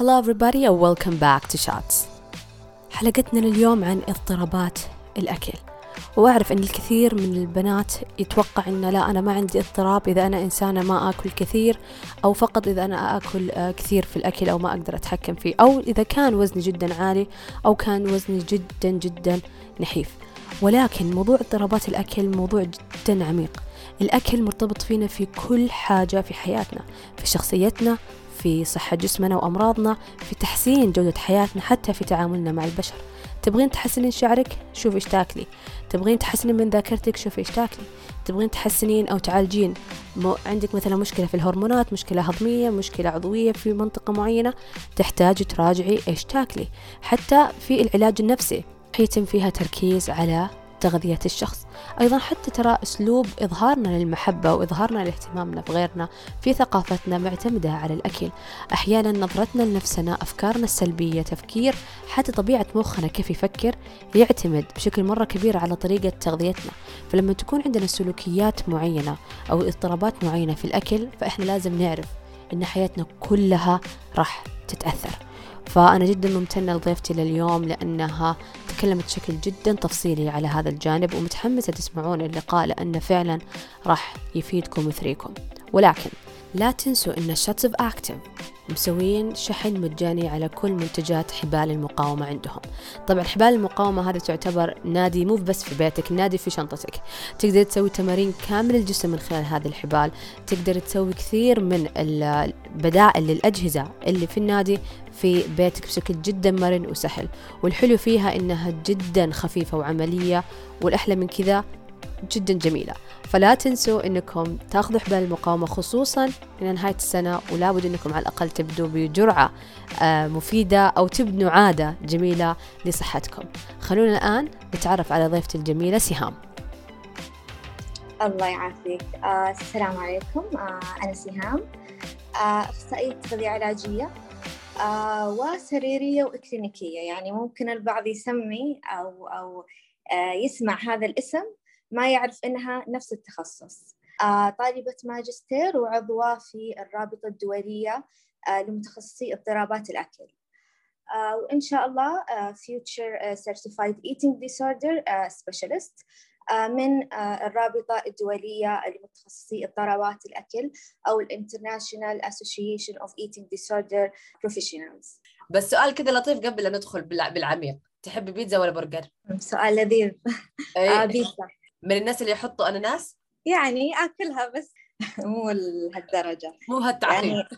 Hello everybody and welcome back to Shots. حلقتنا لليوم عن اضطرابات الأكل. وأعرف أن الكثير من البنات يتوقع أن لا أنا ما عندي اضطراب إذا أنا إنسانة ما أكل كثير أو فقط إذا أنا أكل آه، كثير في الأكل أو ما أقدر أتحكم فيه أو إذا كان وزني جدا عالي أو كان وزني جدا جدا نحيف. ولكن موضوع اضطرابات الأكل موضوع جدا عميق. الأكل مرتبط فينا في كل حاجة في حياتنا في شخصيتنا في صحة جسمنا وأمراضنا في تحسين جودة حياتنا حتى في تعاملنا مع البشر. تبغين تحسنين شعرك؟ شوفي إيش تاكلي. تبغين تحسنين من ذاكرتك؟ شوفي إيش تاكلي. تبغين تحسنين أو تعالجين. مو عندك مثلا مشكلة في الهرمونات مشكلة هضمية مشكلة عضوية في منطقة معينة تحتاج تراجعي إيش تاكلي. حتى في العلاج النفسي يتم فيها تركيز على تغذية الشخص. أيضا حتى ترى أسلوب إظهارنا للمحبة وإظهارنا لاهتمامنا بغيرنا في ثقافتنا معتمدة على الأكل. أحيانا نظرتنا لنفسنا أفكارنا السلبية تفكير حتى طبيعة مخنا كيف يفكر يعتمد بشكل مرة كبير على طريقة تغذيتنا. فلما تكون عندنا سلوكيات معينة أو اضطرابات معينة في الأكل فإحنا لازم نعرف إن حياتنا كلها راح تتأثر. فأنا جدا ممتنة لضيفتي لليوم لأنها تكلمت بشكل جدا تفصيلي على هذا الجانب ومتحمسة تسمعون اللقاء لأنه فعلا راح يفيدكم ويثريكم. ولكن لا تنسوا أن شاتس اوف اكتف مسويين شحن مجاني على كل منتجات حبال المقاومة عندهم. طبعا حبال المقاومة هذا تعتبر نادي مو بس في بيتك نادي في شنطتك. تقدر تسوي تمارين كامل الجسم من خلال هذه الحبال. تقدر تسوي كثير من البدائل للأجهزة اللي في النادي في بيتك بشكل جدا مرن وسهل. والحلو فيها إنها جدا خفيفة وعملية والأحلى من كذا جدا جميلة. فلا تنسوا إنكم تاخذوا حبال المقاومة خصوصا إلى نهاية السنة ولا بد إنكم على الأقل تبدوا بجرعة آه، مفيدة أو تبنوا عادة جميلة لصحتكم. خلونا الآن نتعرف على ضيفتي الجميلة سهام. الله يعافيك. آه السلام عليكم. آه أنا سهام. آه، أخصائية تغذية علاجية. آه وسريرية وإكلينيكية. يعني ممكن البعض يسمي أو أو آه يسمع هذا الاسم ما يعرف إنها نفس التخصص. آه طالبة ماجستير وعضوة في الرابطة الدولية آه لمتخصصي اضطرابات الأكل. آه وإن شاء الله Future Certified Eating Disorder Specialist من الرابطة الدولية لمتخصصي اضطرابات الأكل أو International Association of Eating Disorder Professionals. بس سؤال كذا لطيف قبل لا ندخل بالعميق. تحبي بيتزا ولا برجر؟ سؤال لذيذ. آه بيتزا. من الناس اللي يحطوا أناناس؟ يعني آكلها بس. مو لهالدرجة. مو هالتعقيد. يعني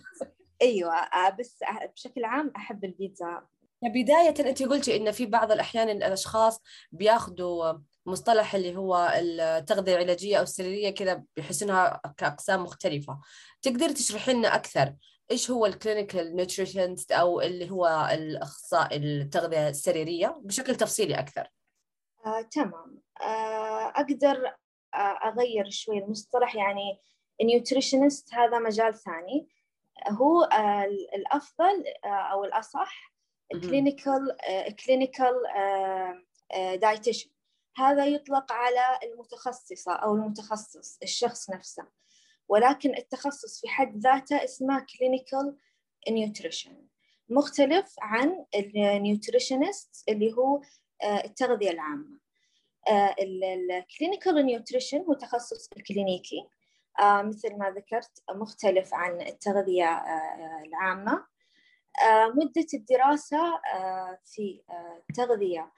أيوه بس بشكل عام أحب البيتزا. بداية أنت قلتي إن في بعض الأحيان الأشخاص بياخذوا مصطلح اللي هو التغذية العلاجية أو السريرية كذا بيحسونها كأقسام مختلفة. تقدر تشرحي لنا أكثر إيش هو ال clinical nutritionist أو اللي هو الأخصائي التغذية السريرية بشكل تفصيلي أكثر؟ آه، تمام. آه، أقدر آه، أغير شوي المصطلح يعني ال nutritionist هذا مجال ثاني. هو آه، الأفضل آه، أو الأصح clinical clinical dietitian هذا يطلق على المتخصصة أو المتخصص الشخص نفسه. ولكن التخصص في حد ذاته اسمه clinical nutrition مختلف عن ال nutritionist اللي هو التغذية العامة. ال clinical nutrition هو تخصص الكلينيكي. مثل ما ذكرت مختلف عن التغذية العامة. مدة الدراسة في التغذية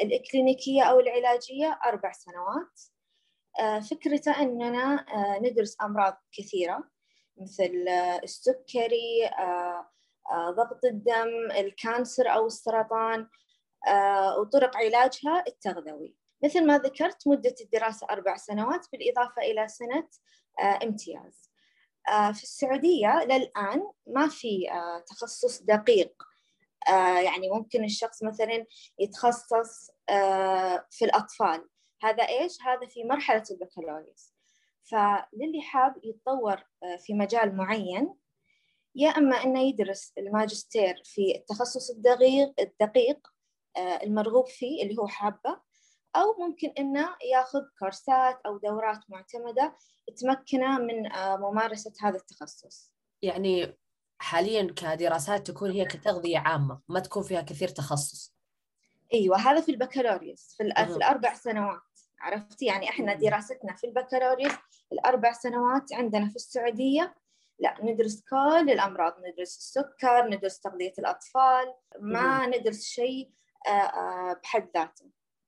الإكلينيكية أو العلاجية أربع سنوات. فكرته أننا ندرس أمراض كثيرة مثل السكري ضغط الدم ال cancer أو السرطان وطرق علاجها التغذوي. مثل ما ذكرت مدة الدراسة أربع سنوات بالإضافة إلى سنة امتياز. في السعودية للآن ما في تخصص دقيق. يعني ممكن الشخص مثلا يتخصص في الأطفال. هذا إيش؟ هذا في مرحلة البكالوريوس. فللي حاب يتطور في مجال معين يا إما أنه يدرس الماجستير في التخصص الدقيق المرغوب فيه اللي هو حابة أو ممكن إنه ياخذ كورسات أو دورات معتمدة تمكنه من ممارسة هذا التخصص. يعني حاليا كدراسات تكون هي كتغذية عامة ما تكون فيها كثير تخصص. أيوه هذا في البكالوريوس في, في الأربع سنوات عرفتي؟ يعني إحنا دراستنا في البكالوريوس الأربع سنوات عندنا في السعودية. لا ندرس كل الأمراض ندرس السكر ندرس تغذية الأطفال ما ندرس شيء. آه، آه، بحد ذاته.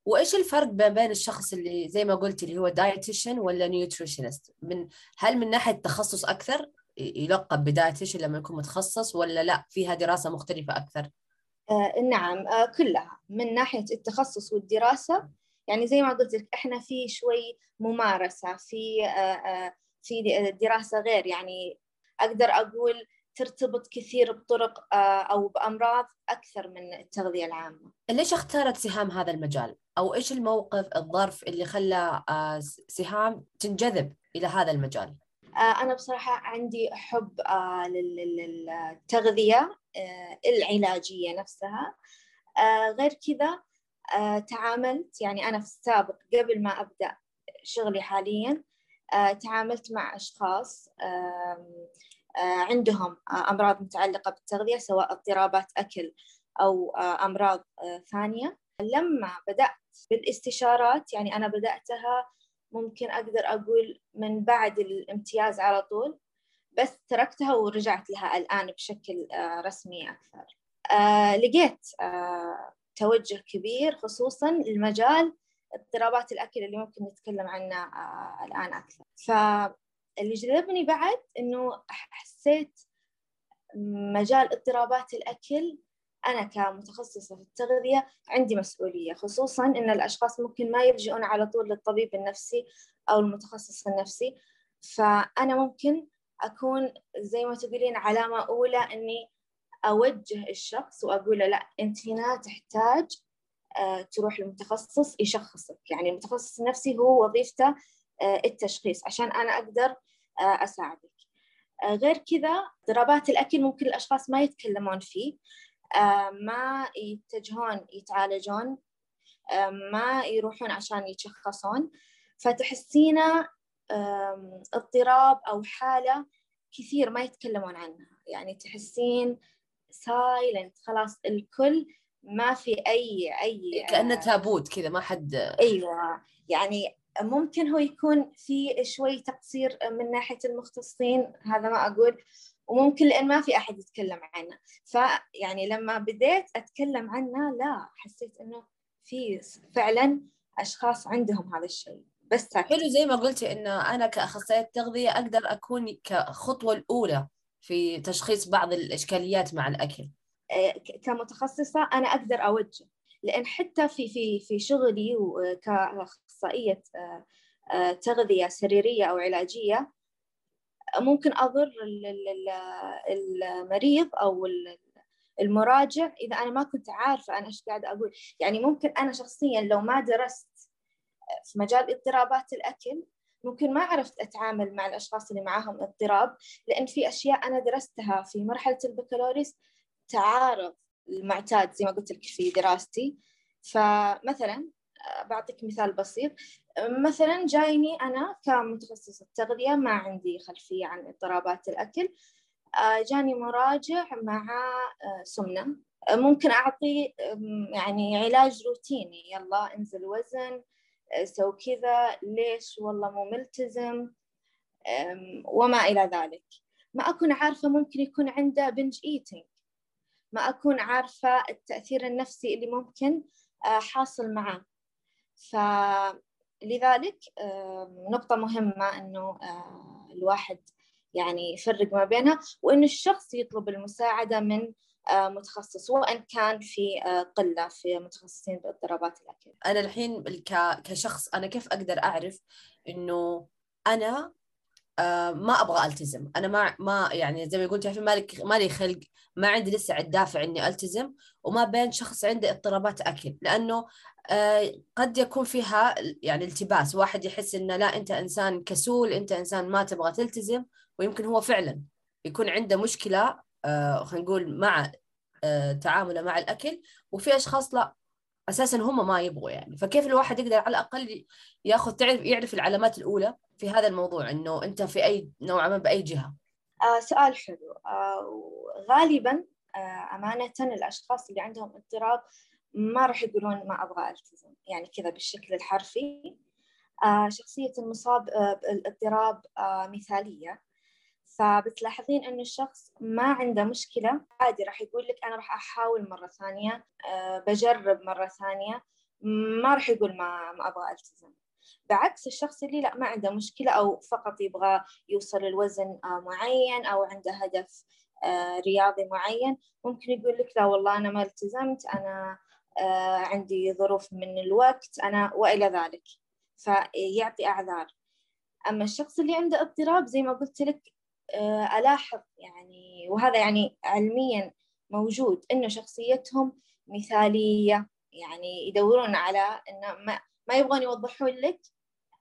وإيش الفرق ما بين الشخص اللي زي ما قلت اللي هو dietitian ولا nutritionist من هل من ناحية تخصص أكثر يلقب بدايتيشن لما يكون متخصص ولا لا؟ فيها دراسة مختلفة أكثر. آه نعم. آه كلها. من ناحية التخصص والدراسة يعني زي ما قلت لك إحنا في شوي ممارسة في آه آه في دراسة غير. يعني أقدر أقول ترتبط كثير بطرق آه، أو بأمراض أكثر من التغذية العامة. ليش اختارت سهام هذا المجال؟ أو إيش الموقف الظرف اللي خلى آه، سهام تنجذب إلى هذا المجال؟ آه، أنا بصراحة عندي حب للتغذية العلاجية نفسها. غير كذا تعاملت يعني أنا في السابق قبل ما أبدأ شغلي حاليا تعاملت مع أشخاص آه، عندهم آه، أمراض متعلقة بالتغذية سواء اضطرابات أكل أو آه، أمراض ثانية. لما بدأت بالاستشارات يعني أنا بدأتها ممكن أقدر أقول من بعد الامتياز على طول بس تركتها ورجعت لها الآن بشكل رسمي أكثر. لقيت توجه كبير خصوصا لمجال اضطرابات الأكل اللي ممكن نتكلم عنه الآن أكثر. ف اللي جذبني بعد إنه حسيت مجال اضطرابات الأكل أنا كمتخصصة في التغذية عندي مسؤولية خصوصا إن الأشخاص ممكن ما يلجؤون على طول للطبيب النفسي أو المتخصص النفسي. فأنا ممكن أكون زي ما تقولين علامة أولى إني أوجه الشخص وأقول لا أنت هنا تحتاج آه، تروح للمتخصص يشخصك. يعني المتخصص النفسي هو وظيفته آه، التشخيص عشان أنا أقدر آه، أساعدك. غير كذا اضطرابات الأكل ممكن الأشخاص ما يتكلمون فيه ما يتجهون يتعالجون ما يروحون عشان يتشخصون. فتحسينا اضطراب أو حالة كثير ما يتكلمون عنها. يعني تحسين سايلنت خلاص الكل ما في أي أي كأنه تابوت كذا ما حد أيوة. يعني ممكن هو يكون في شوي تقصير من ناحية المختصين هذا ما أقول وممكن لأن ما في أحد يتكلم عنه. فيعني لما بديت أتكلم عنه لا حسيت إنه في فعلا أشخاص عندهم هذا الشيء. بس حلو زي ما قلتي إنه أنا كأخصائية تغذية أقدر أكون كخطوة الأولى في تشخيص بعض الإشكاليات مع الأكل. إيه، كمتخصصة أنا أقدر أوجه. لأن حتى في في في شغلي كأخصائية آه، آه، تغذية سريرية أو علاجية ممكن أضر المريض أو المراجع إذا أنا ما كنت عارفة أنا إيش قاعدة أقول. يعني ممكن أنا شخصيا لو ما درست في مجال اضطرابات الأكل ممكن ما عرفت أتعامل مع الأشخاص اللي معاهم اضطراب لأن في أشياء أنا درستها في مرحلة البكالوريوس تعارض المعتاد زي ما قلت لك في دراستي. فمثلا آه، بعطيك مثال بسيط. مثلا جايني أنا كمتخصصة تغذية ما عندي خلفية عن اضطرابات الأكل. آه، جاني مراجع مع آه، سمنة. ممكن أعطي يعني علاج روتيني. يلا انزل وزن سو كذا. ليش؟ والله مو ملتزم. وما إلى ذلك. ما أكون عارفة ممكن يكون عنده بنج إيتينج ما أكون عارفة التأثير النفسي اللي ممكن آه، حاصل معاه فلذلك نقطة مهمة إنه آه، الواحد يعني يفرق ما بينها وإنه الشخص يطلب المساعدة من آه، متخصص وإن كان في قلة في متخصصين باضطرابات الأكل. أنا الحين كشخص أنا كيف أقدر أعرف إنه أنا آه، ما أبغى ألتزم. أنا ما ما يعني زي ما قلت في مالك مالي خلق. ما عندي لسه الدافع إني ألتزم وما بين شخص عنده اضطرابات أكل. لأنه آه، قد يكون فيها يعني التباس. واحد يحس إنه لا أنت إنسان كسول أنت إنسان ما تبغى تلتزم ويمكن هو فعلا يكون عنده مشكلة آه، خلينا نقول مع تعامله مع الأكل. وفي أشخاص لا. أساسا هم ما يبغوا يعني. فكيف الواحد يقدر على الأقل ياخذ تعرف يعرف العلامات الأولى في هذا الموضوع إنه أنت في أي نوعا ما بأي جهة؟ آه سؤال حلو. آه غالبا آه أمانة الأشخاص اللي عندهم اضطراب ما راح يقولون ما أبغى ألتزم يعني كذا بالشكل الحرفي. آه شخصية المصاب آه بالاضطراب آه مثالية. فبتلاحظين إنه الشخص ما عنده مشكلة. عادي راح يقول لك أنا راح أحاول مرة ثانية آه بجرب مرة ثانية. ما راح يقول ما ما أبغى ألتزم. بعكس الشخص اللي لا ما عنده مشكلة أو فقط يبغى يوصل لوزن آه معين أو عنده هدف آه رياضي معين ممكن يقول لك لا والله أنا ما التزمت أنا آه عندي ظروف من الوقت أنا وإلى ذلك. فيعطي أعذار. أما الشخص اللي عنده اضطراب زي ما قلت لك ألاحظ يعني وهذا يعني علميا موجود إنه شخصيتهم مثالية يعني يدورون على إنه ما, ما يبغون يوضحون لك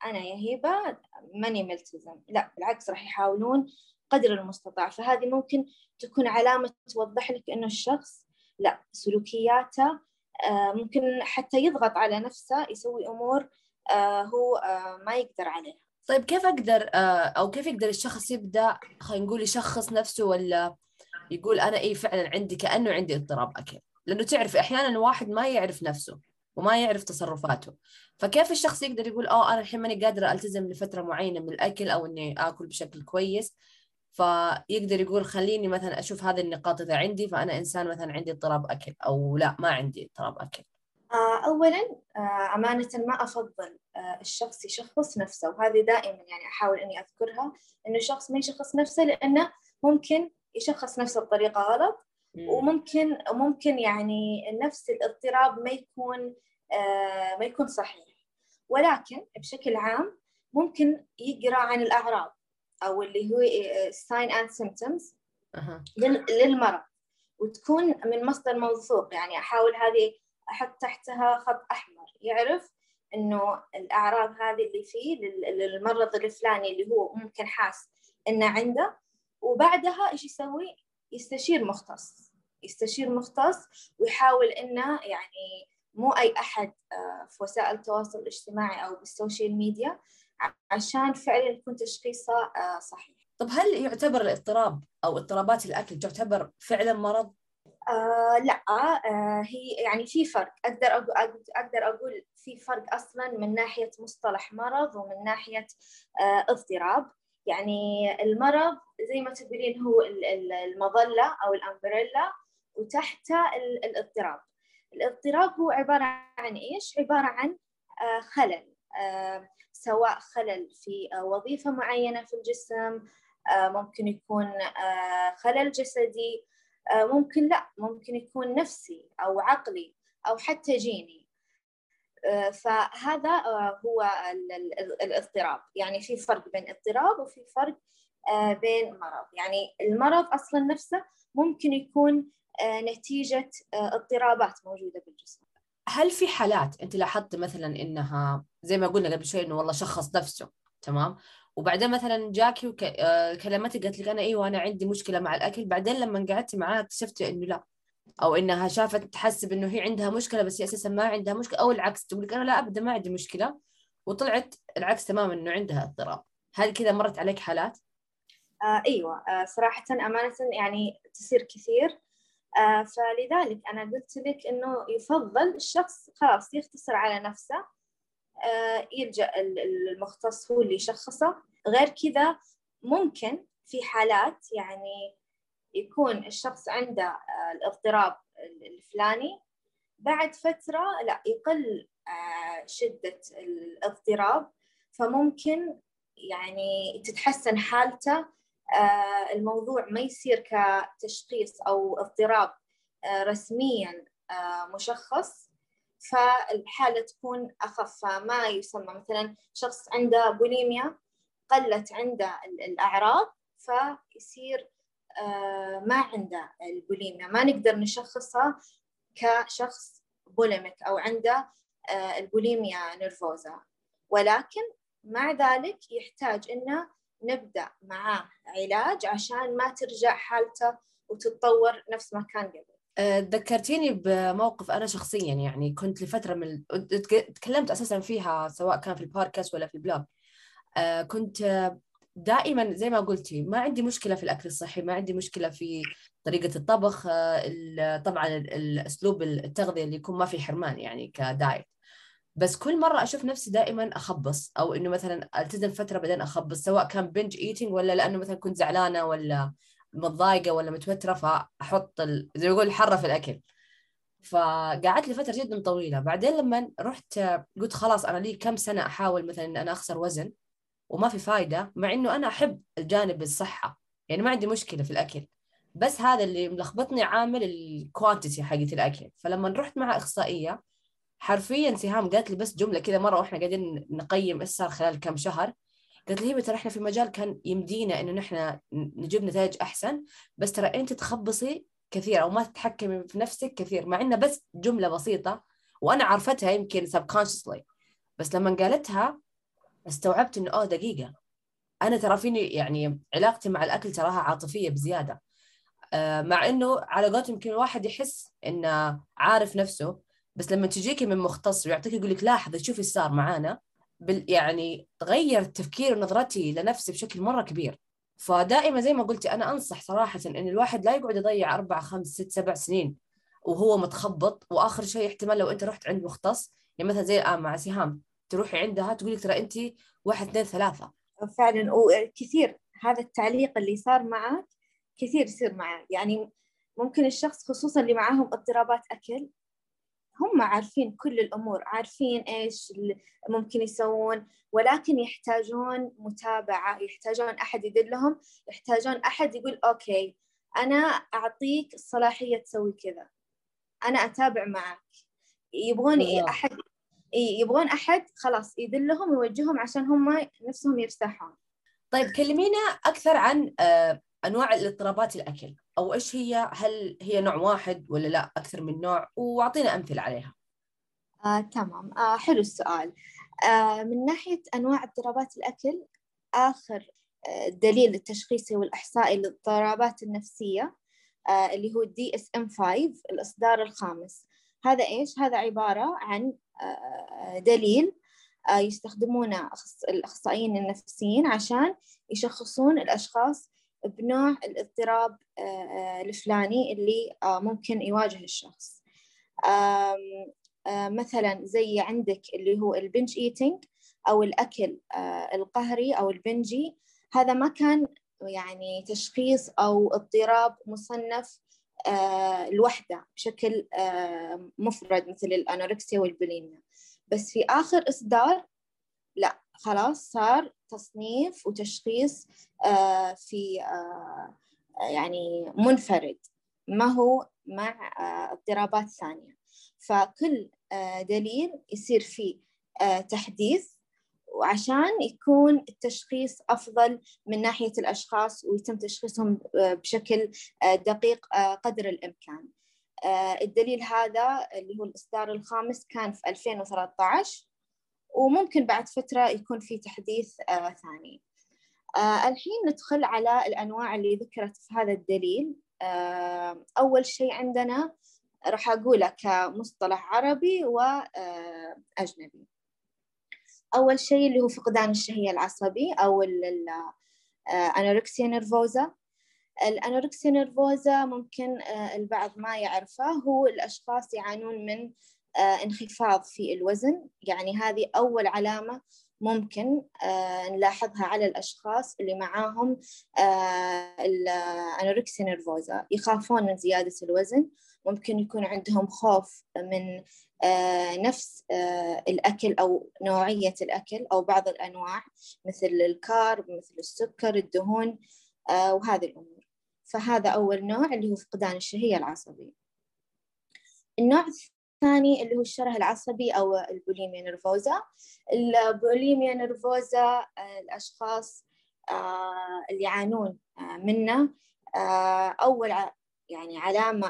أنا يا هبة ماني ملتزم. لا بالعكس راح يحاولون قدر المستطاع. فهذه ممكن تكون علامة توضح لك إنه الشخص لا سلوكياته آه ممكن حتى يضغط على نفسه يسوي أمور آه هو آه ما يقدر عليها. طيب كيف أقدر أو كيف يقدر الشخص يبدأ خلينا نقول يشخص نفسه ولا يقول أنا إيه فعلا عندي كأنه عندي اضطراب؟ أكل لأنه تعرف أحيانا الواحد ما يعرف نفسه وما يعرف تصرفاته. فكيف الشخص يقدر يقول آه أنا الحين ماني قادره ألتزم لفترة معينة من الأكل أو إني آكل بشكل كويس فيقدر يقول خليني مثلا أشوف هذه النقاط إذا عندي فأنا إنسان مثلا عندي اضطراب أكل أو لا ما عندي اضطراب أكل. اولا أمانة ما أفضل الشخص يشخص نفسه وهذه دائما يعني أحاول أني أذكرها إنه الشخص ما يشخص نفسه لأنه ممكن يشخص نفسه بطريقة غلط وممكن ممكن يعني نفس الاضطراب ما يكون آه ما يكون صحيح. ولكن بشكل عام ممكن يقرأ عن الأعراض أو اللي هو sign and symptoms للمرض وتكون من مصدر موثوق. يعني أحاول هذه أحط تحتها خط أحمر يعرف إنه الأعراض هذه اللي فيه للمرض الفلاني اللي هو ممكن حاس إنه عنده وبعدها إيش يسوي؟ يستشير مختص يستشير مختص ويحاول إنه يعني مو أي أحد في وسائل التواصل الاجتماعي أو بالسوشيال ميديا عشان فعلا يكون تشخيصه صحيح. طب هل يعتبر الاضطراب أو اضطرابات الأكل تعتبر فعلا مرض؟ آه لا آه هي يعني في فرق. أقدر أقول أقدر أقول في فرق أصلا من ناحية مصطلح مرض ومن ناحية آه اضطراب. يعني المرض زي ما تقولين هو المظلة أو الأمبريلا وتحته الاضطراب. الاضطراب هو عبارة عن إيش؟ عبارة عن آه خلل آه سواء خلل في وظيفة معينة في الجسم آه ممكن يكون آه خلل جسدي ممكن لا ممكن يكون نفسي أو عقلي أو حتى جيني. فهذا هو الاضطراب. يعني في فرق بين اضطراب وفي فرق بين مرض. يعني المرض أصلا نفسه ممكن يكون نتيجة اضطرابات موجودة بالجسم. هل في حالات أنت لاحظت مثلا إنها زي ما قلنا قبل شوي إنه والله شخص نفسه تمام؟ وبعدين مثلا جاكي وكلمتك قالت لك أنا أيوه أنا عندي مشكلة مع الأكل. بعدين لما قعدت معاها اكتشفت إنه لا أو إنها شافت تحسب إنه هي عندها مشكلة بس هي أساسا ما عندها مشكلة أو العكس تقول لك أنا لا ابدا ما عندي مشكلة وطلعت العكس تماما إنه عندها اضطراب. هل كذا مرت عليك حالات؟ آه أيوه. آه صراحة أمانة يعني تصير كثير. آه فلذلك أنا قلت لك إنه يفضل الشخص خلاص يختصر على نفسه. يلجأ المختص هو اللي يشخصه. غير كذا ممكن في حالات يعني يكون الشخص عنده الاضطراب الفلاني بعد فترة لا يقل شدة الاضطراب فممكن يعني تتحسن حالته الموضوع ما يصير كتشخيص أو اضطراب رسميا مشخص فالحالة تكون أخف ما يسمى مثلا شخص عنده بوليميا قلت عنده الأعراض فيصير ما عنده البوليميا. ما نقدر نشخصها كشخص bulimic أو عنده ال bulimia nervosa ولكن مع ذلك يحتاج إنه نبدأ معاه علاج عشان ما ترجع حالته وتتطور نفس ما كان قبل. ذكرتيني بموقف أنا شخصيا يعني كنت لفترة من تكلمت أساسا فيها سواء كان في البودكاست ولا في ال blog. كنت دائما زي ما قلتي ما عندي مشكلة في الأكل الصحي ما عندي مشكلة في طريقة الطبخ آه، طبعا الأسلوب التغذية اللي يكون ما في حرمان يعني ك diet. بس كل مرة أشوف نفسي دائما أخبص أو إنه مثلا ألتزم فترة بعدين أخبص سواء كان binge eating ولا لأنه مثلا كنت زعلانة ولا متضايقة ولا متوترة فأحط ال... زي ما يقول حره في الأكل. فقعدت لي فترة جدا طويلة. بعدين لما رحت قلت خلاص أنا لي كم سنة أحاول مثلا إن أنا أخسر وزن وما في فايدة مع إنه أنا أحب الجانب الصحة. يعني ما عندي مشكلة في الأكل. بس هذا اللي ملخبطني عامل الكوانتيتي حقت الأكل. فلما رحت مع أخصائية حرفيا سهام قالت لي بس جملة كذا مرة وإحنا قاعدين نقيم إيش صار خلال كم شهر. قالت لي هي ترى إحنا في مجال كان يمدينا إنه نحن نجيب نتائج أحسن. بس ترى أنت تخبصي كثير أو ما تتحكمي في نفسك كثير. مع انها بس جملة بسيطة وأنا عرفتها يمكن subconsciously. بس لما قالتها استوعبت إنه اوه دقيقة. أنا ترى فيني يعني علاقتي مع الأكل تراها عاطفية بزيادة. آه مع إنه على قولتهم يمكن الواحد يحس إنه عارف نفسه بس لما تجيكي من مختص ويعطيك يقول لك لاحظي شوفي إيش صار معانا يعني تغير تفكير ونظرتي لنفسي بشكل مرة كبير. فدائما زي ما قلتي أنا أنصح صراحة إن الواحد لا يقعد يضيع أربع خمس ست سبع سنين وهو متخبط وآخر شيء احتمال لو أنت رحت عند مختص يعني مثلا زي الان مع سهام. تروحي عندها تقول لك ترى انت واحد اثنين ثلاثة. فعلا وكثير هذا التعليق اللي صار معك كثير يصير معه يعني ممكن الشخص خصوصا اللي معاهم اضطرابات أكل هم عارفين كل الأمور عارفين إيش ممكن يسوون ولكن يحتاجون متابعة يحتاجون أحد يدلهم يحتاجون أحد يقول أوكي أنا أعطيك الصلاحية تسوي كذا. أنا أتابع معك. يبغون أحد يبغون أحد خلاص يدلهم ويوجههم عشان هم نفسهم يرتاحون. طيب كلمينا أكثر عن آه، أنواع الاضطرابات الأكل. أو إيش هي؟ هل هي نوع واحد ولا لا؟ أكثر من نوع وأعطينا أمثلة عليها. آه، تمام. آه، حلو السؤال. آه، من ناحية أنواع اضطرابات الأكل آخر آه، دليل التشخيصي والاحصائي للاضطرابات النفسية آه، اللي هو دي اس ام 5 الإصدار الخامس. هذا إيش؟ هذا عبارة عن دليل يستخدمونه الأخصائيين النفسيين عشان يشخصون الأشخاص بنوع الاضطراب آه، آه، الفلاني اللي آه، ممكن يواجه الشخص. مثلا زي عندك اللي هو ال binge eating أو الأكل القهري أو ال binge هذا ما كان يعني تشخيص أو اضطراب مصنف لوحده بشكل مفرد مثل ال anorexia وال bulimia. بس في آخر إصدار لا خلاص صار تصنيف وتشخيص آه، في آه، يعني منفرد ما هو مع آه، اضطرابات ثانية. فكل دليل يصير فيه تحديث وعشان يكون التشخيص أفضل من ناحية الأشخاص ويتم تشخيصهم بشكل دقيق قدر الإمكان. الدليل هذا اللي هو الإصدار الخامس كان في 2013 وممكن بعد فترة يكون في تحديث ثاني. الحين ندخل على الأنواع اللي ذكرت في هذا الدليل. أول شيء عندنا راح أقوله كمصطلح عربي وأجنبي. أول شيء اللي هو فقدان الشهية العصبي أو ال anorexia آه، nervosa. ال anorexia nervosa ممكن آه، البعض ما يعرفه هو الأشخاص يعانون من آه، انخفاض في الوزن. يعني هذه أول علامة ممكن نلاحظها على الأشخاص اللي معاهم ال anorexia nervosa. يخافون من زيادة الوزن ممكن يكون عندهم خوف من نفس الأكل أو نوعية الأكل أو بعض الأنواع مثل ال carb مثل السكر الدهون وهذه الأمور. فهذا أول نوع اللي هو فقدان الشهية العصبية النوع الثاني اللي هو الشره العصبي أو ال bulimia nervosa البوليميا نرفوزا الأشخاص آه، اللي يعانون آه، منه آه، أول يعني علامة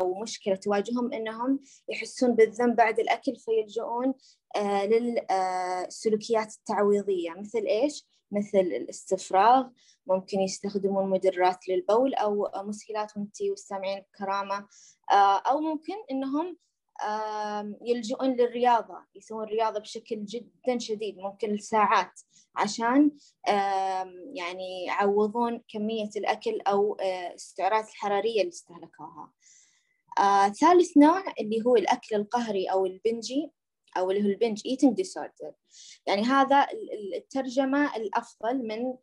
أو مشكلة تواجههم إنهم يحسون بالذنب بعد الأكل فيلجؤون للسلوكيات التعويضية مثل إيش؟ مثل الاستفراغ ممكن يستخدمون مدرات للبول أو مسهلات وانتي والسامعين بكرامة أو ممكن إنهم يلجؤون للرياضة يسوون رياضة بشكل جدا شديد ممكن ساعات عشان يعني يعوضون كمية الأكل أو آه، السعرات الحرارية اللي استهلكوها. آه، ثالث نوع اللي هو الأكل القهري أو البنجي أو اللي هو البنج eating disorder. يعني هذا الترجمة الأفضل من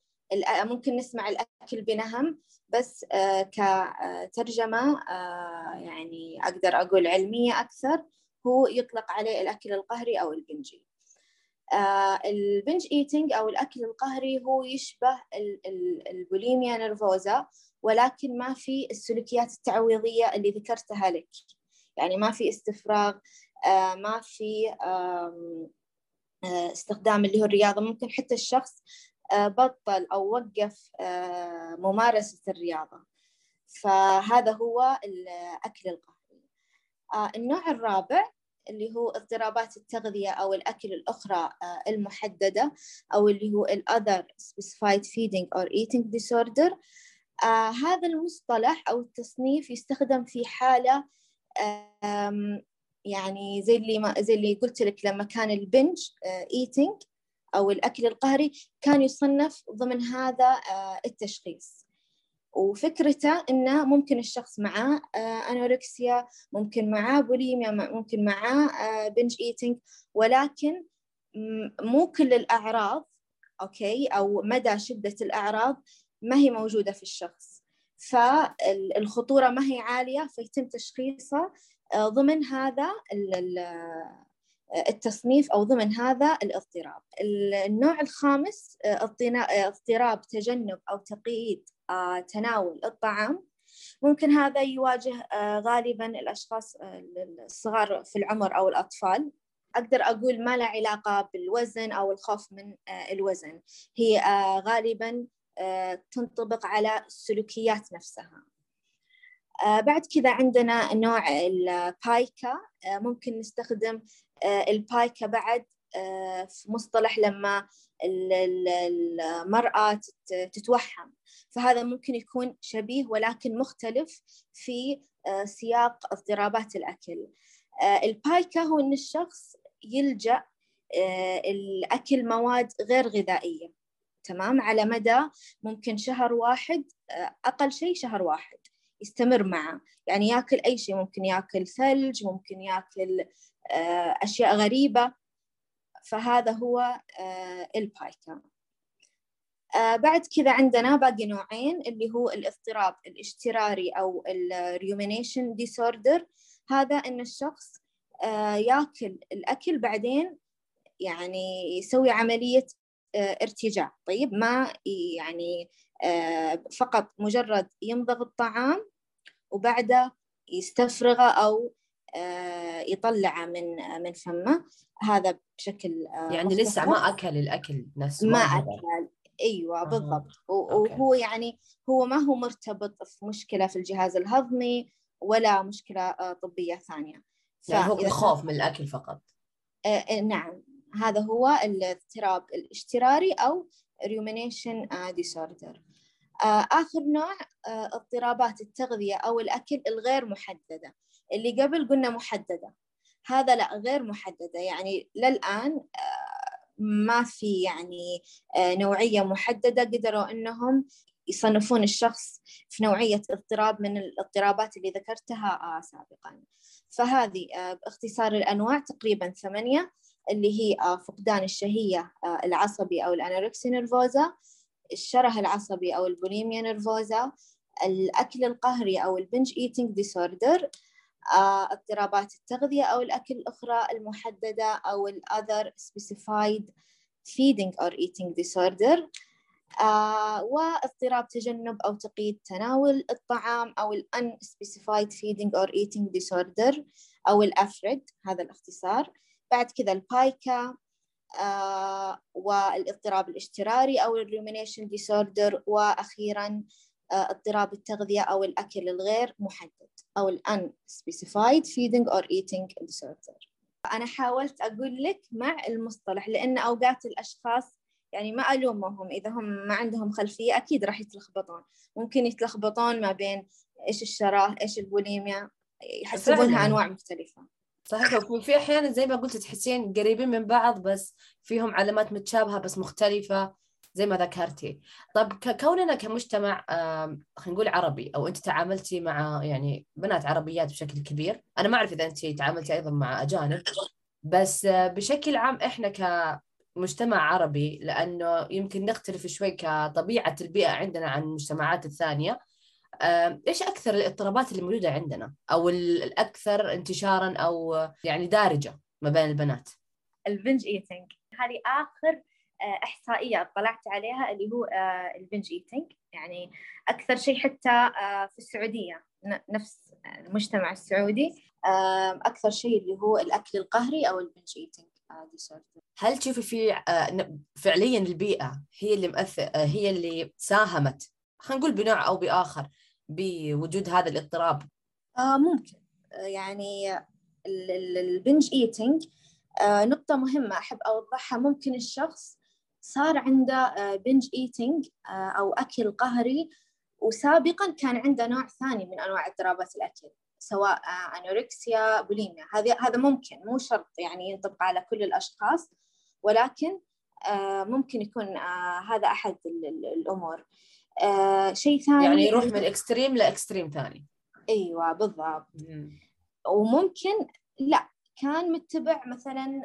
ممكن نسمع الأكل بنهم بس آه، كترجمة آه، يعني أقدر أقول علمية أكثر هو يطلق عليه الأكل القهري أو ال binge. آه، ال binge eating أو الأكل القهري هو يشبه ال bulimia nervosa ولكن ما في السلوكيات التعويضية اللي ذكرتها لك. يعني ما في استفراغ ما في استخدام اللي هو الرياضة. ممكن حتى الشخص بطل أو وقف آه، ممارسة الرياضة. فهذا هو الأكل القهري آه، النوع الرابع اللي هو اضطرابات التغذية أو الأكل الأخرى المحددة أو اللي هو ال other specified feeding or eating disorder. هذا المصطلح أو التصنيف يستخدم في حالة يعني زي اللي ما زي اللي قلت لك لما كان البنج eating. أو الأكل القهري كان يصنف ضمن هذا آه، التشخيص. وفكرته إنه ممكن الشخص معاه آه، anorexia ممكن معاه بوليميا ممكن معاه binge آه، eating ولكن مو كل الأعراض okay أو مدى شدة الأعراض ما هي موجودة في الشخص. فالخطورة ما هي عالية فيتم تشخيصه ضمن هذا التصنيف أو ضمن هذا الاضطراب. النوع الخامس اضطراب تجنب أو تقييد آه، تناول الطعام. ممكن هذا يواجه آه، غالبا الأشخاص آه، الصغار في العمر أو الأطفال. أقدر أقول ما له علاقة بالوزن أو الخوف من الوزن. هي غالبا تنطبق على السلوكيات نفسها. بعد كذا عندنا نوع البايكا ممكن نستخدم آه، البايكا بعد آه، في مصطلح لما المرأة تتوحم فهذا ممكن يكون شبيه ولكن مختلف في آه، سياق اضطرابات الأكل. البايكا هو أن الشخص يلجأ الأكل مواد غير غذائية. تمام؟ على مدى ممكن شهر واحد أقل شيء شهر واحد يستمر معه. يعني ياكل أي شيء ممكن ياكل ثلج ممكن ياكل آه، أشياء غريبة. فهذا هو آه، ال pica آه، بعد كذا عندنا باقي نوعين اللي هو الاضطراب الاجتراري أو ال rumination disorder هذا إن الشخص ياكل الأكل بعدين يعني يسوي عملية ارتجاع. طيب ما يعني فقط مجرد يمضغ الطعام وبعده يستفرغه أو آه، يطلعه من من فمه. هذا بشكل آه، يعني لسه ما أكل الأكل نفسه ما أكل. أيوه بالضبط. وهو يعني هو ما هو مرتبط في مشكلة في الجهاز الهضمي ولا مشكلة آه، طبية ثانية. يعني هو خوف من الأكل فقط. نعم. هذا هو الاضطراب الاشتراري أو rumination disorder. آخر نوع اضطرابات التغذية أو الأكل الغير محددة. اللي قبل قلنا محددة. هذا لا غير محددة. يعني للآن آه، ما في يعني آه، نوعية محددة قدروا أنهم يصنفون الشخص في نوعية اضطراب من الاضطرابات اللي ذكرتها آه، سابقا. فهذه باختصار الأنواع تقريبا ثمانية اللي هي فقدان الشهية العصبي أو ال anorexia nervosa الشره العصبي أو ال bulimia nervosa الأكل القهري أو ال binge eating disorder اضطرابات التغذية أو الأكل الأخرى المحددة أو ال other specified feeding or eating disorder. آه، واضطراب تجنب أو تقييد تناول الطعام أو ال unspecified feeding or eating disorder أو ال ARFID هذا الاختصار. بعد كذا ال pica آه، والاضطراب الاجتراري أو ال rumination disorder وأخيرا اضطراب التغذية أو الأكل الغير محدد أو ال unspecified feeding or eating disorder. أنا حاولت أقول لك مع المصطلح لأن أوقات الأشخاص يعني ما ألومهم إذا هم ما عندهم خلفية أكيد راح يتلخبطون. ممكن يتلخبطون ما بين إيش الشراه إيش البوليميا يحسبونها أنواع مختلفة. صحيح. وفي أحيانا زي ما قلت تحسين قريبين من بعض بس فيهم علامات متشابهة بس مختلفة. زي ما ذكرتي. طب كوننا كمجتمع خلينا نقول عربي أو أنت تعاملتي مع يعني بنات عربيات بشكل كبير. أنا ما أعرف إذا أنت تعاملتي أيضا مع أجانب بس بشكل عام إحنا كمجتمع عربي لأنه يمكن نختلف شوي كطبيعة البيئة عندنا عن المجتمعات الثانية إيش أكثر الاضطرابات اللي موجودة عندنا؟ أو الأكثر انتشارا أو يعني دارجة ما بين البنات؟ ال binge eating هذه آخر إحصائية اطلعت عليها اللي هو آه، ال binge eating يعني أكثر شيء حتى آه، في السعودية نفس المجتمع السعودي. أكثر شيء اللي هو الأكل القهري أو ال binge eating هل تشوفي في فعليا البيئة هي اللي مؤثر هي اللي ساهمت خلينا نقول بنوع أو بآخر بوجود هذا الاضطراب؟ ممكن. يعني ال binge eating نقطة مهمة أحب أوضحها. ممكن الشخص صار عنده binge آه، eating آه، أو أكل قهري. وسابقا كان عنده نوع ثاني من أنواع اضطرابات الأكل سواء آه، anorexia bulimia هذا هذا ممكن مو شرط يعني ينطبق على كل الأشخاص ولكن ممكن يكون هذا أحد الأمور. شيء ثاني. يعني يروح من extreme ل extreme ثاني. أيوه بالضبط. وممكن لا كان متبع مثلا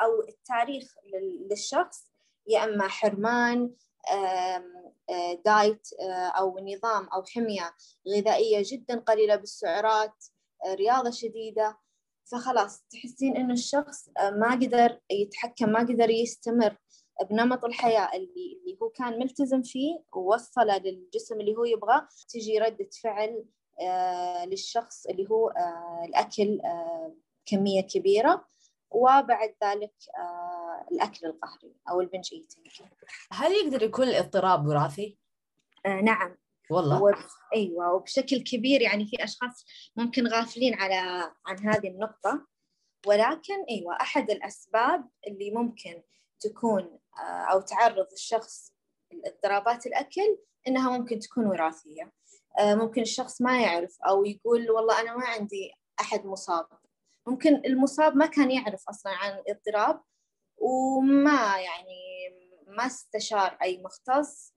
أو التاريخ للشخص يا أما حرمان diet أو نظام أو حمية غذائية جدا قليلة بالسعرات رياضة شديدة. فخلاص تحسين إنه الشخص ما قدر يتحكم ما قدر يستمر بنمط الحياة اللي اللي هو كان ملتزم فيه ووصله للجسم اللي هو يبغاه تجي ردة فعل للشخص اللي هو الأكل كمية كبيرة. وبعد ذلك آه الأكل القهري أو البنج إيتينج. هل يقدر يكون الاضطراب وراثي؟ آه نعم. والله. و... أيوه وبشكل كبير يعني في أشخاص ممكن غافلين على عن هذه النقطة. ولكن أيوه أحد الأسباب اللي ممكن تكون آه أو تعرض الشخص لاضطرابات الأكل إنها ممكن تكون وراثية. آه ممكن الشخص ما يعرف أو يقول والله أنا ما عندي أحد مصاب. ممكن المصاب ما كان يعرف أصلا عن الاضطراب وما يعني ما استشار أي مختص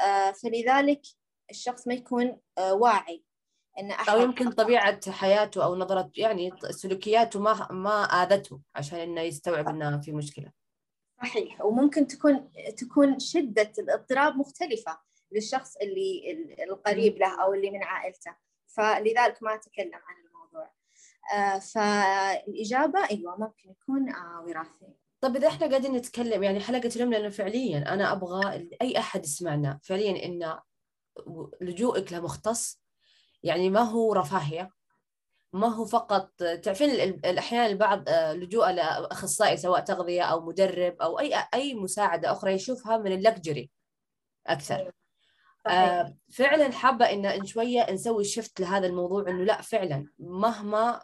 آه، فلذلك الشخص ما يكون آه، واعي إن أحد أو يمكن طبيعة حياته أو نظرة يعني سلوكياته ما ما آذته عشان إنه يستوعب إنه في مشكلة. صحيح. وممكن تكون تكون شدة الاضطراب مختلفة للشخص اللي القريب له أو اللي من عائلته. فلذلك ما أتكلم عن آه، فالإجابة أيوة ممكن يكون وراثي. طيب إذا إحنا قاعدين نتكلم يعني حلقة اليوم لأنه فعليا أنا أبغى أي أحد يسمعنا فعليا إن لجوءك لمختص يعني ما هو رفاهية ما هو فقط تعرفين الأحيان البعض آه، لجوء لأخصائي سواء تغذية أو مدرب أو أي أي مساعدة أخرى يشوفها من اللكجري أكثر. أيوة. آه فعلا حابة إن شوية نسوي شفت لهذا الموضوع إنه لا فعلا مهما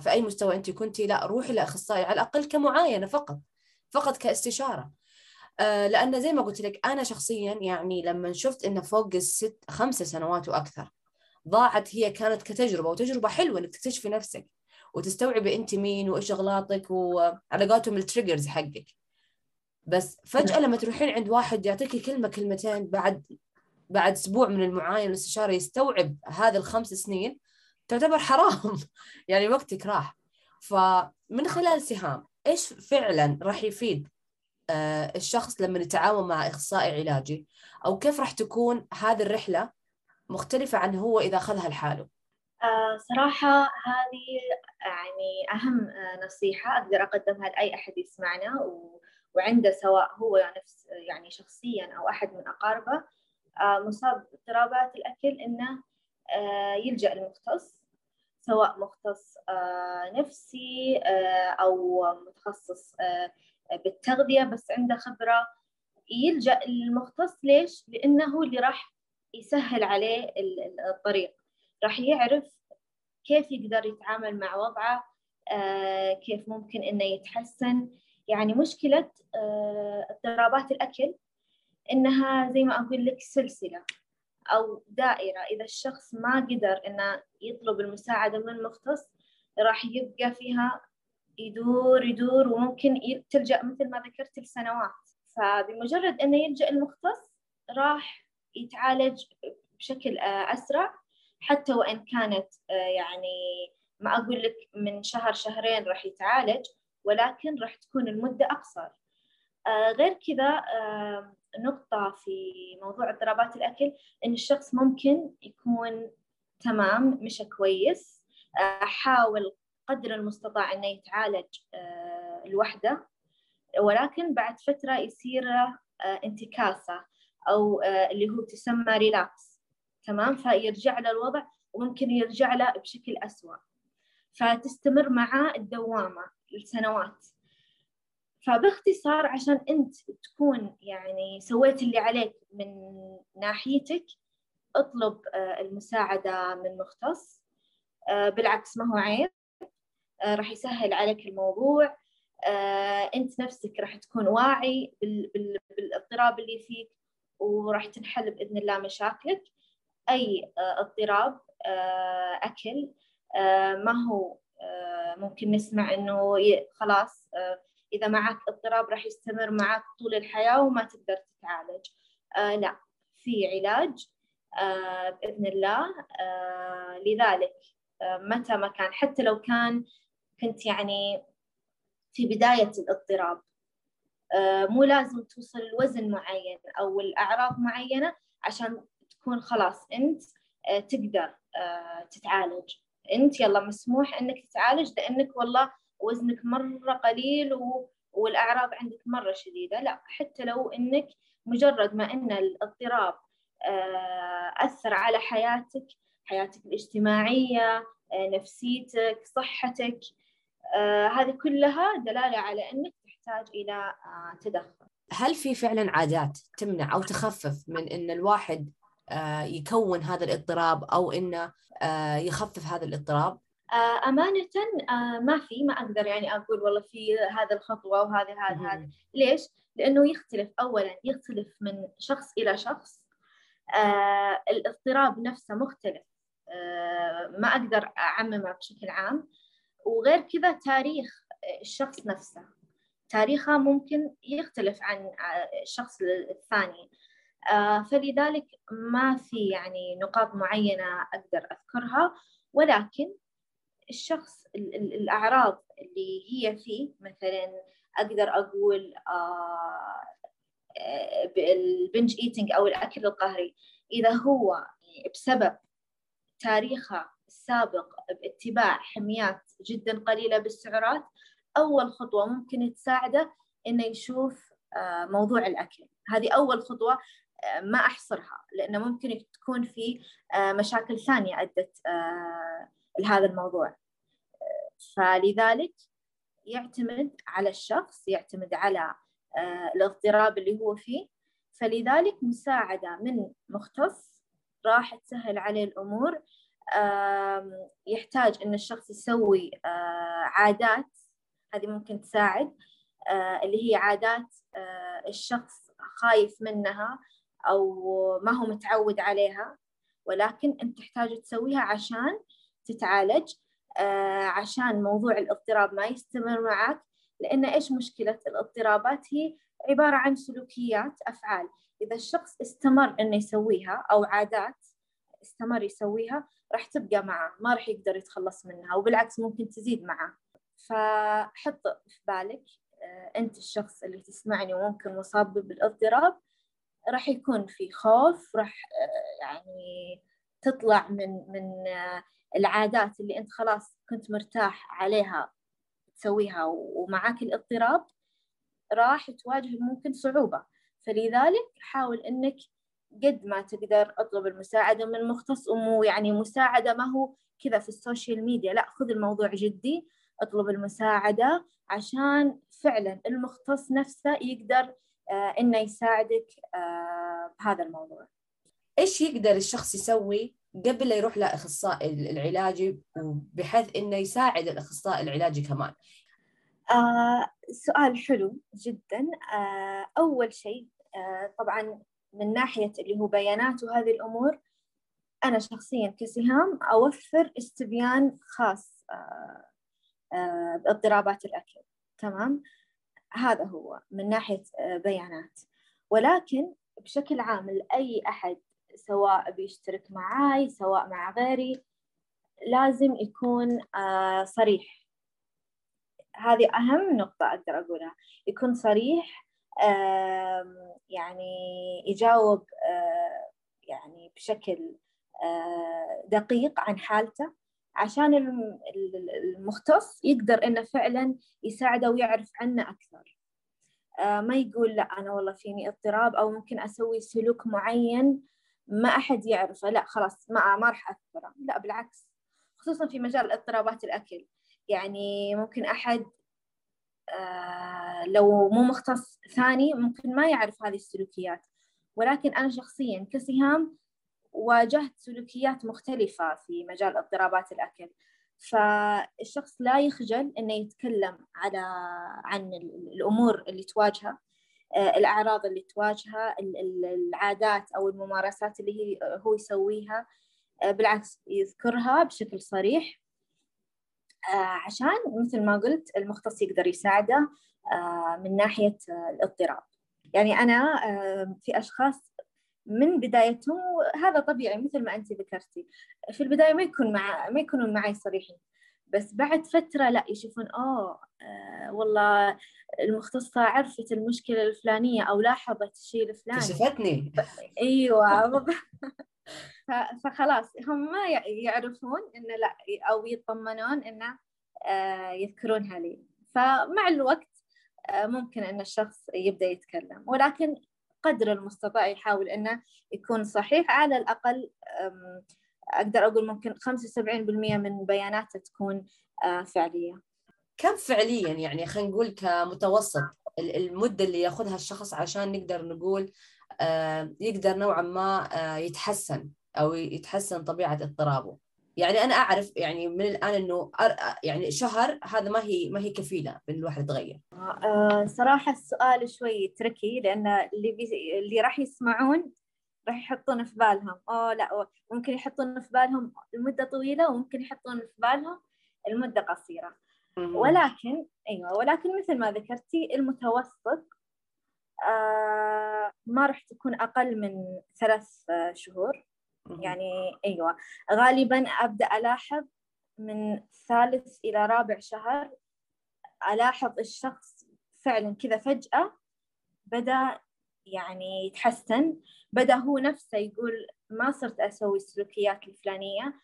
في أي مستوى أنت كنتي لا روحي لأخصائي على الأقل كمعاينة فقط فقط كاستشارة. آه، لأن زي ما قلت لك أنا شخصيا يعني لما شفت انه فوق الست خمس سنوات وأكثر ضاعت هي كانت كتجربة وتجربة حلوة إنك تكتشفي نفسك وتستوعبي أنت مين وإيش أغلاطك وعلى قولتهم التريجرز حقك. بس فجأة لما تروحين عند واحد يعطيكي كلمة كلمتين بعد بعد أسبوع من المعاينة والاستشارة يستوعب هذه الخمس سنين تعتبر حرام. يعني وقتك راح. فمن خلال سهام إيش فعلا راح يفيد آه الشخص لما يتعاون مع إخصائي علاجي؟ أو كيف راح تكون هذه الرحلة مختلفة عن هو إذا أخذها لحاله؟ آه صراحة هذه يعني أهم آه نصيحة أقدر أقدمها لأي أحد يسمعنا و... وعنده سواء هو نفس يعني شخصيا أو أحد من أقاربه. مصاب باضطرابات الأكل إنه يلجأ المختص سواء مختص آه، نفسي آه، أو متخصص بالتغذية بس عنده خبرة. يلجأ المختص ليش؟ لأنه اللي راح يسهل عليه الطريق. راح يعرف كيف يقدر يتعامل مع وضعه كيف ممكن إنه يتحسن. يعني مشكلة اضطرابات الأكل إنها زي ما أقول لك سلسلة. أو دائرة. إذا الشخص ما قدر إنه يطلب المساعدة من مختص راح يبقى فيها يدور يدور وممكن تلجأ مثل ما ذكرت لسنوات. فبمجرد أنه يلجأ المختص راح يتعالج بشكل آه، أسرع. حتى وإن كانت آه، يعني ما أقول لك من شهر شهرين راح يتعالج ولكن راح تكون المدة أقصر. آه، غير كذا نقطة في موضوع اضطرابات الأكل إن الشخص ممكن يكون تمام مشى كويس حاول قدر المستطاع إنه يتعالج لوحده ولكن بعد فترة يصير انتكاسة أو اللي هو تسمى relapse تمام؟ فيرجع له الوضع وممكن يرجع له بشكل أسوأ. فتستمر معاه الدوامة لسنوات. فباختصار عشان أنت تكون يعني سويت اللي عليك من ناحيتك اطلب المساعدة من مختص. بالعكس ما هو عيب. راح يسهل عليك الموضوع. أنت نفسك راح تكون واعي بالاضطراب اللي فيك وراح تنحل بإذن الله مشاكلك. أي آه، اضطراب آه، أكل آه، ما هو ممكن نسمع إنه خلاص إذا معك اضطراب راح يستمر معك طول الحياة وما تقدر تتعالج. لا في علاج بإذن الله. لذلك متى ما كان حتى لو كان كنت يعني في بداية الاضطراب مو لازم توصل لوزن معين أو الأعراض معينة عشان تكون خلاص أنت آه، تقدر آه، تتعالج. أنت يلا مسموح أنك تتعالج لأنك والله وزنك مرة قليل و... والأعراض عندك مرة شديدة لا حتى لو أنك مجرد ما أن الاضطراب آه، أثر على حياتك حياتك الاجتماعية نفسيتك صحتك هذه كلها دلالة على أنك تحتاج إلى تدخل هل في فعلا عادات تمنع أو تخفف من أن الواحد آه، يكون هذا الاضطراب أو أنه آه، يخفف هذا الاضطراب؟ آه، أمانة ما في ما أقدر يعني أقول والله في هذا الخطوة وهذا هذا هذا ليش؟ لأنه يختلف أولا يختلف من شخص إلى شخص. الاضطراب نفسه مختلف. ما أقدر أعممه بشكل عام. وغير كذا تاريخ الشخص نفسه. تاريخها ممكن يختلف عن الشخص الثاني. آه، فلذلك ما في يعني نقاط معينة أقدر أذكرها. ولكن الشخص الأعراض اللي هي فيه مثلا أقدر أقول آه، البنج ايتنج أو الأكل القهري. إذا هو بسبب تاريخه السابق باتباع حميات جدا قليلة بالسعرات أول خطوة ممكن تساعده إنه يشوف آه، موضوع الأكل. هذه أول خطوة آه، ما أحصرها لأنه ممكن تكون في مشاكل ثانية أدت لهذا الموضوع. فلذلك يعتمد على الشخص يعتمد على الاضطراب اللي هو فيه. فلذلك مساعدة من مختص راح تسهل عليه الأمور. يحتاج أن الشخص يسوي عادات. هذه ممكن تساعد آه، اللي هي عادات آه، الشخص خايف منها أو ما هو متعود عليها. ولكن أنت تحتاج تسويها عشان تتعالج آه، عشان موضوع الاضطراب ما يستمر معك. لأن إيش مشكلة؟ الاضطرابات هي عبارة عن سلوكيات أفعال. إذا الشخص استمر إنه يسويها أو عادات استمر يسويها راح تبقى معه ما راح يقدر يتخلص منها وبالعكس ممكن تزيد معه. فحط في بالك آه، أنت الشخص اللي تسمعني وممكن مصاب بالإضطراب راح يكون في خوف راح آه، يعني تطلع من من آه، العادات اللي أنت خلاص كنت مرتاح عليها تسويها ومعاك الاضطراب راح تواجه ممكن صعوبة فلذلك حاول أنك قد ما تقدر اطلب المساعدة من مختص ومو يعني مساعدة ما هو كذا في السوشيال ميديا لا خذ الموضوع جدي اطلب المساعدة عشان فعلا المختص نفسه يقدر آه، إنه يساعدك آه، بهذا الموضوع. إيش يقدر الشخص يسوي قبل لا يروح لأخصائي العلاجي بحيث إنه يساعد الأخصائي العلاجي كمان؟ آه سؤال حلو جدا. آه أول شيء آه طبعا من ناحية اللي هو بيانات وهذه الأمور أنا شخصيا كسهام أوفر استبيان خاص آه باضطرابات الأكل. تمام؟ هذا هو من ناحية بيانات. ولكن بشكل عام لأي أحد سواء بيشترك معاي سواء مع غيري لازم يكون صريح. هذه أهم نقطة أقدر أقولها. يكون صريح يعني يجاوب يعني بشكل دقيق عن حالته عشان المختص يقدر إنه فعلا يساعده ويعرف عنه أكثر. ما يقول لا أنا والله فيني اضطراب أو ممكن أسوي سلوك معين ما أحد يعرفه. لا خلاص ما ما راح أذكره. لا بالعكس خصوصا في مجال اضطرابات الأكل. يعني ممكن أحد آه لو مو مختص ثاني ممكن ما يعرف هذه السلوكيات. ولكن أنا شخصيا كسهام واجهت سلوكيات مختلفة في مجال اضطرابات الأكل. فالشخص لا يخجل إنه يتكلم على عن الأمور اللي تواجهه. الأعراض اللي تواجهه العادات أو الممارسات اللي هي هو يسويها آه، بالعكس يذكرها بشكل صريح. آه، عشان مثل ما قلت المختص يقدر يساعده من ناحية الاضطراب. يعني أنا في أشخاص من بدايتهم هذا طبيعي مثل ما أنت ذكرتي في البداية ما يكون مع ما يكونون معي صريحين. بس بعد فترة لا يشوفون أوه آه والله المختصة عرفت المشكلة الفلانية أو لاحظت الشيء الفلاني. كشفتني أيوة فخلاص هم ما يعرفون إنه لا أو يطمنون إنه آه يذكرونها لي. فمع الوقت آه ممكن إن الشخص يبدأ يتكلم. ولكن قدر المستطاع يحاول إنه يكون صحيح على الأقل أقدر أقول ممكن 75% من بياناته تكون آه، فعلية كم فعليا يعني خلينا نقول كمتوسط المدة اللي ياخذها الشخص عشان نقدر نقول آه، يقدر نوعا ما آه، يتحسن أو يتحسن طبيعة اضطرابه يعني أنا أعرف يعني من الآن إنه يعني شهر هذا ما هي ما هي كفيلة بإن الواحد يتغير. صراحة السؤال شوي تركي لأن اللي بي... اللي راح يسمعون راح يحطون في بالهم. أوه لا ممكن يحطون في بالهم المدة طويلة وممكن يحطون في بالهم المدة قصيرة. ولكن أيوة ولكن مثل ما ذكرتي المتوسط آه ما راح تكون أقل من ثلاث شهور. يعني أيوة غالبا أبدأ ألاحظ من ثالث إلى رابع شهر ألاحظ الشخص فعلا كذا فجأة بدأ يعني يتحسن. بدأ هو نفسه يقول ما صرت أسوي السلوكيات الفلانية.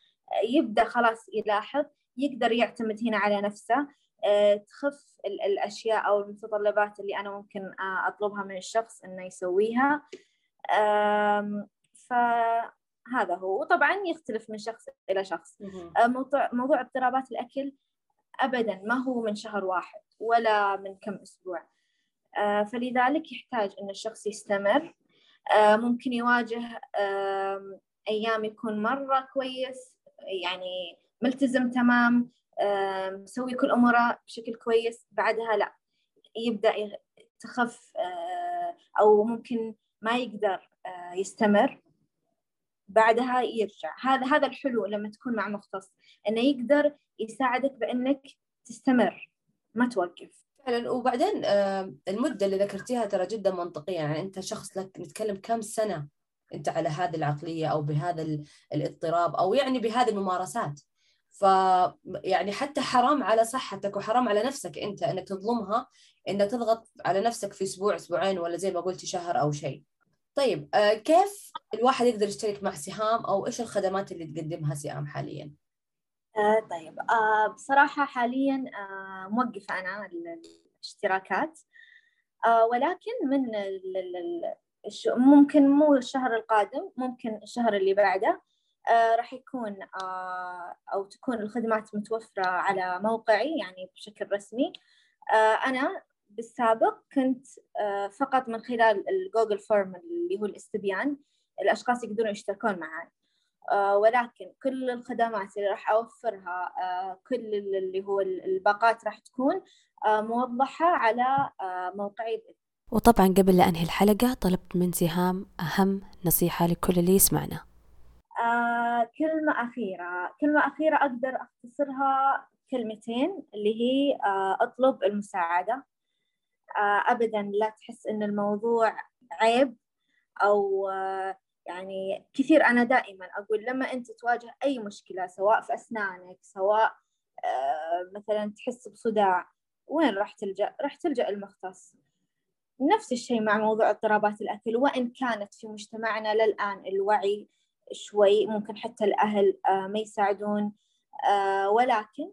يبدأ خلاص يلاحظ يقدر يعتمد هنا على نفسه. آه، تخف الأشياء أو المتطلبات اللي أنا ممكن آه، أطلبها من الشخص إنه يسويها. فهذا هو. وطبعا يختلف من شخص إلى شخص. آه، موضوع موضوع اضطرابات الأكل أبدا ما هو من شهر واحد ولا من كم أسبوع. فلذلك يحتاج أن الشخص يستمر. آه، ممكن يواجه أيام يكون مرة كويس يعني ملتزم تمام مسوي كل أموره بشكل كويس بعدها لا يبدأ تخف آه، أو ممكن ما يقدر آه، يستمر بعدها يرجع. هذا هذا الحلو لما تكون مع مختص إنه يقدر يساعدك بإنك تستمر ما توقف. فعلا. وبعدين المدة اللي ذكرتيها ترى جدا منطقية. يعني أنت شخص لك نتكلم كم سنة أنت على هذه العقلية أو بهذا الاضطراب أو يعني بهذه الممارسات. ف يعني حتى حرام على صحتك وحرام على نفسك أنت أنك تظلمها أنك تضغط على نفسك في أسبوع أسبوعين ولا زي ما قلتي شهر أو شيء. طيب آه، كيف الواحد يقدر يشترك مع سهام أو إيش الخدمات اللي تقدمها سهام حاليا؟ آه طيب. آه بصراحة حاليا آه موقفة أنا الاشتراكات. آه ولكن من ممكن مو الشهر القادم ممكن الشهر اللي بعده آه راح يكون آه أو تكون الخدمات متوفرة على موقعي يعني بشكل رسمي. آه أنا بالسابق كنت آه فقط من خلال ال Google Form اللي هو الاستبيان الأشخاص يقدرون يشتركون معي ولكن كل الخدمات اللي راح أوفرها آه، كل اللي هو الباقات راح تكون آه، موضحة على موقعي. وطبعا قبل لا أنهي الحلقة طلبت من سهام أهم نصيحة لكل اللي يسمعنا. كلمة أخيرة. كلمة أخيرة أقدر أختصرها كلمتين اللي هي آه، أطلب المساعدة. آه، ابدا لا تحس إن الموضوع عيب أو يعني كثير أنا دائما أقول لما أنت تواجه أي مشكلة سواء في أسنانك سواء مثلا تحس بصداع وين راح تلجأ؟ راح تلجأ المختص نفس الشيء مع موضوع اضطرابات الأكل. وإن كانت في مجتمعنا للآن الوعي شوي ممكن حتى الأهل آه، ما يساعدون آه، ولكن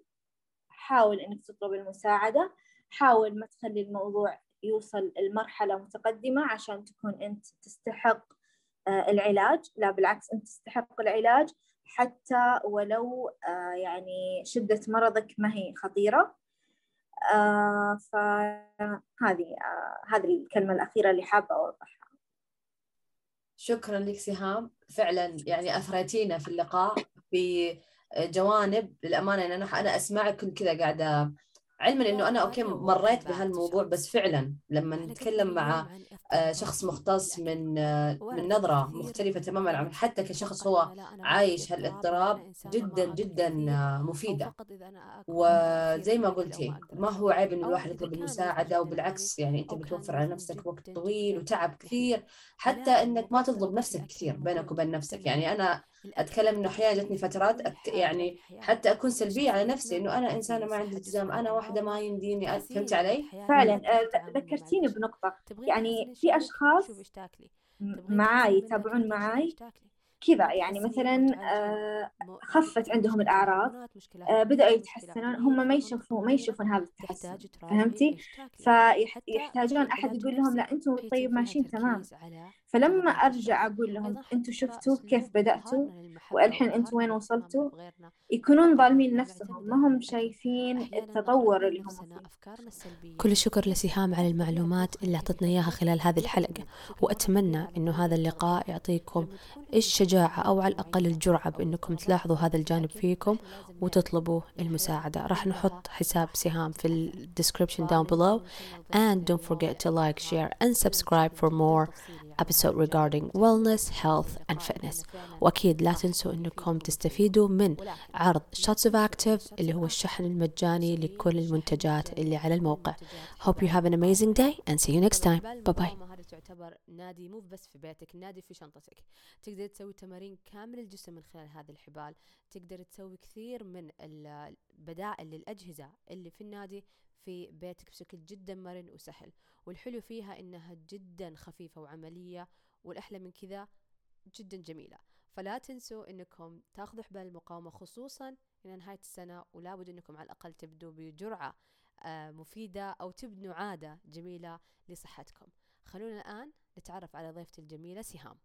حاول إنك تطلب المساعدة. حاول ما تخلي الموضوع يوصل لمرحلة متقدمة عشان تكون أنت تستحق آه، العلاج. لا بالعكس أنت تستحق العلاج حتى ولو يعني شدة مرضك ما هي خطيرة. آه فهذه آه هذه الكلمة الأخيرة اللي حابة أوضحها. شكرا لك سهام. فعلا يعني أثريتينا في اللقاء. بجوانب للأمانة أنا أنا أسمعك كنت كذا قاعدة علما إنه أنا أوكي مريت بهالموضوع بس فعلا لما نتكلم مع آه، شخص مختص من آه، من نظرة مختلفة تماما عن حتى كشخص هو عايش هالاضطراب جدا جدا آه، مفيدة. وزي ما قلتي ما هو عيب إنه الواحد يطلب المساعدة وبالعكس يعني أنت بتوفر على نفسك وقت طويل وتعب كثير حتى إنك ما تظلم نفسك كثير بينك وبين نفسك. يعني أنا أتكلم إنه أحيانا جتني فترات أت... يعني حتى أكون سلبية على نفسي إنه أنا إنسانة ما عندي التزام أنا واحدة ما يمديني فهمت علي؟ فعلا آه، ذكرتيني بنقطة. يعني في أشخاص معاي يتابعون معاي؟ كذا يعني مثلا آه، خفت عندهم الأعراض. آه، بدأوا يتحسنون هم ما يشوفون ما يشوفون هذا التحسن فهمتي؟ فيحتاجون أحد يقول لهم لا أنتم طيب ماشيين تمام. فلما أرجع أقول لهم أنتم شفتوا كيف بدأتوا؟ والحين أنتم وين وصلتوا؟ يكونون ظالمين نفسهم ما هم شايفين التطور اللي هم فيه. كل الشكر لسهام على المعلومات اللي أعطتنا إياها خلال هذه الحلقة وأتمنى أنه هذا اللقاء يعطيكم الشجاعة أو على الأقل الجرعة بأنكم تلاحظوا هذا الجانب فيكم وتطلبوا المساعدة. راح نحط حساب سهام في ال description down below. and don't forget to like share and subscribe for more. Episode regarding wellness, health and fitness. وأكيد لا تنسوا أنكم تستفيدوا من عرض Shots of Active اللي هو الشحن المجاني لكل المنتجات اللي على الموقع. Hope you have an amazing day and see you next time. Bye bye تعتبر نادي مو بس في بيتك نادي في شنطتك. تقدر تسوي تمارين كامل الجسم من خلال هذه الحبال. تقدر تسوي كثير من البدائل للأجهزة اللي في النادي في بيتك بشكل جدا مرن وسهل والحلو فيها إنها جدا خفيفة وعملية والأحلى من كذا جدا جميلة. فلا تنسوا إنكم تاخذوا حبال المقاومة خصوصا إلى نهاية السنة ولا بد إنكم على الأقل تبدوا بجرعة آه، مفيدة أو تبنوا عادة جميلة لصحتكم. خلونا الآن نتعرف على ضيفتي الجميلة سهام.